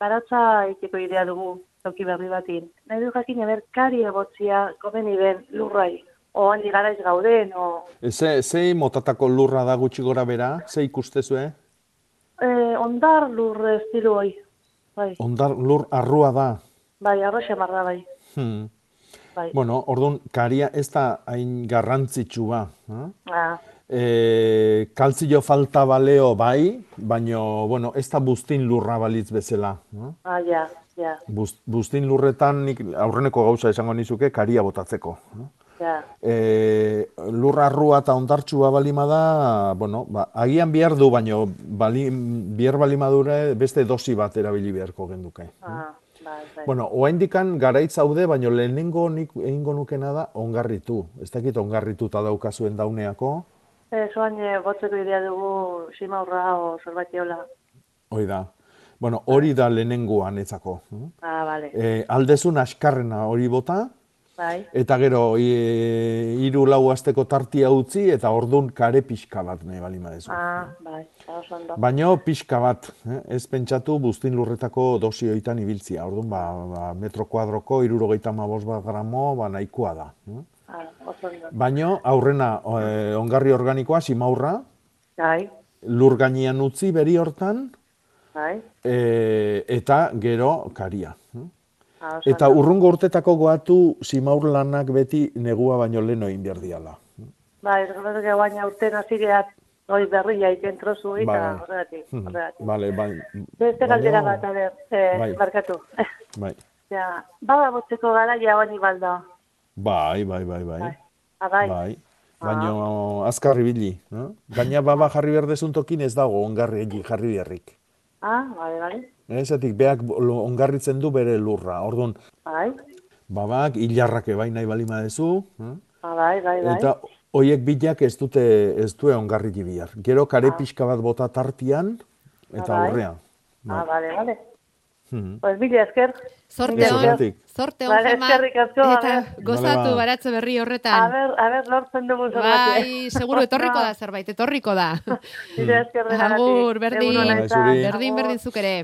baratza itiko idea dugu, toki berri batin. Nahi du jakin eber kari egotzia komeni den lurrai. O handi garaiz gauden, o... Ze, zei motatako lurra da gutxi gora bera? Ze ikustezue? Eh, ondar lur estilu hoi. Bai, Ondar lur arrua da. bai, arroxe marra bai. Hmm. Bai. Bueno, orduan, karia ez da hain garrantzitsua. Eh? Ah, E, kaltzio falta baleo bai, baino, bueno, ez da buztin lurra balitz bezala. Eh? ah, ja, ja, Buz, buztin lurretan nik aurreneko gauza esango nizuke karia botatzeko. eh? ja. E, lurra arrua eta ondartxua balima da, bueno, ba, agian behar du, baino bali, bihar balimadure beste dosi bat erabili beharko genduke. Ah, bai, bai. Bueno, oaindikan garaitz haude, baino lehenengo nik egingo nukena da ongarritu. Ez dakit ongarrituta daukazuen dauneako, Eh, soan eh, botzeko idea dugu simaurra o zerbait jola. hoi da. Bueno, hori da lehenengoan etzako. Ah, bale. E, aldezun askarrena hori bota, Bai, eta gero e, hiru lau asteko tartia utzi, eta ordun kare pixka bat nahi bali madezu. ah, bai, oso ondo. Baino pixka bat, eh? ez pentsatu buztin lurretako dosi hoitan ibiltzia. Orduan, ba, ba, metro kuadroko, irurogeita mabos bat gramo, ba, nahikoa da. eh? Ah. Baino, aurrena, eh, ongarri organikoa, simaurra, Bai, lur gainean utzi beri hortan, bai, e, eta gero karia. eh? Ah, Eta urrungo urtetako goatu simaur lanak beti negua baino leno egin behar diala. Bai, ez que baina urten hasireat hoi berria iten trozu eta Bai. horregatik, horregatik. Bale, bai. Beste galdera bat, a ber, eh, Bai. barkatu. Bai, ja, bada botzeko gara ja bani balda. bai, bai, bai, bai. Bai. Ah, bai. Bai. Baino azkar ibili, eh? Gaina baba jarri behar dezun tokin ez dago ongarri jarri beharrik. Ah, bale, bale. Ezatik beak ongarritzen du bere lurra. Orduan, Bai, babak hilarrak ebai nahi balima dezu, eh? ah, bai, bai, bai. Eta hoiek bilak ez dute ez due ongarri bihar. Gero kare pixka bat bota tartian eta Ah, bai. aurrean. Ah, bale, bale. Mhm. Pues mila esker. Zorte Mila on, esker. Zuretik. zorte on, Vale, asko, a eta gozatu ba. baratze berri A horretan. ber, a ber, lortzen dugu zerbait. Bai, seguru etorriko da zerbait, etorriko da. Mila esker. Agur, berdin, berdin, berdin zuk ere.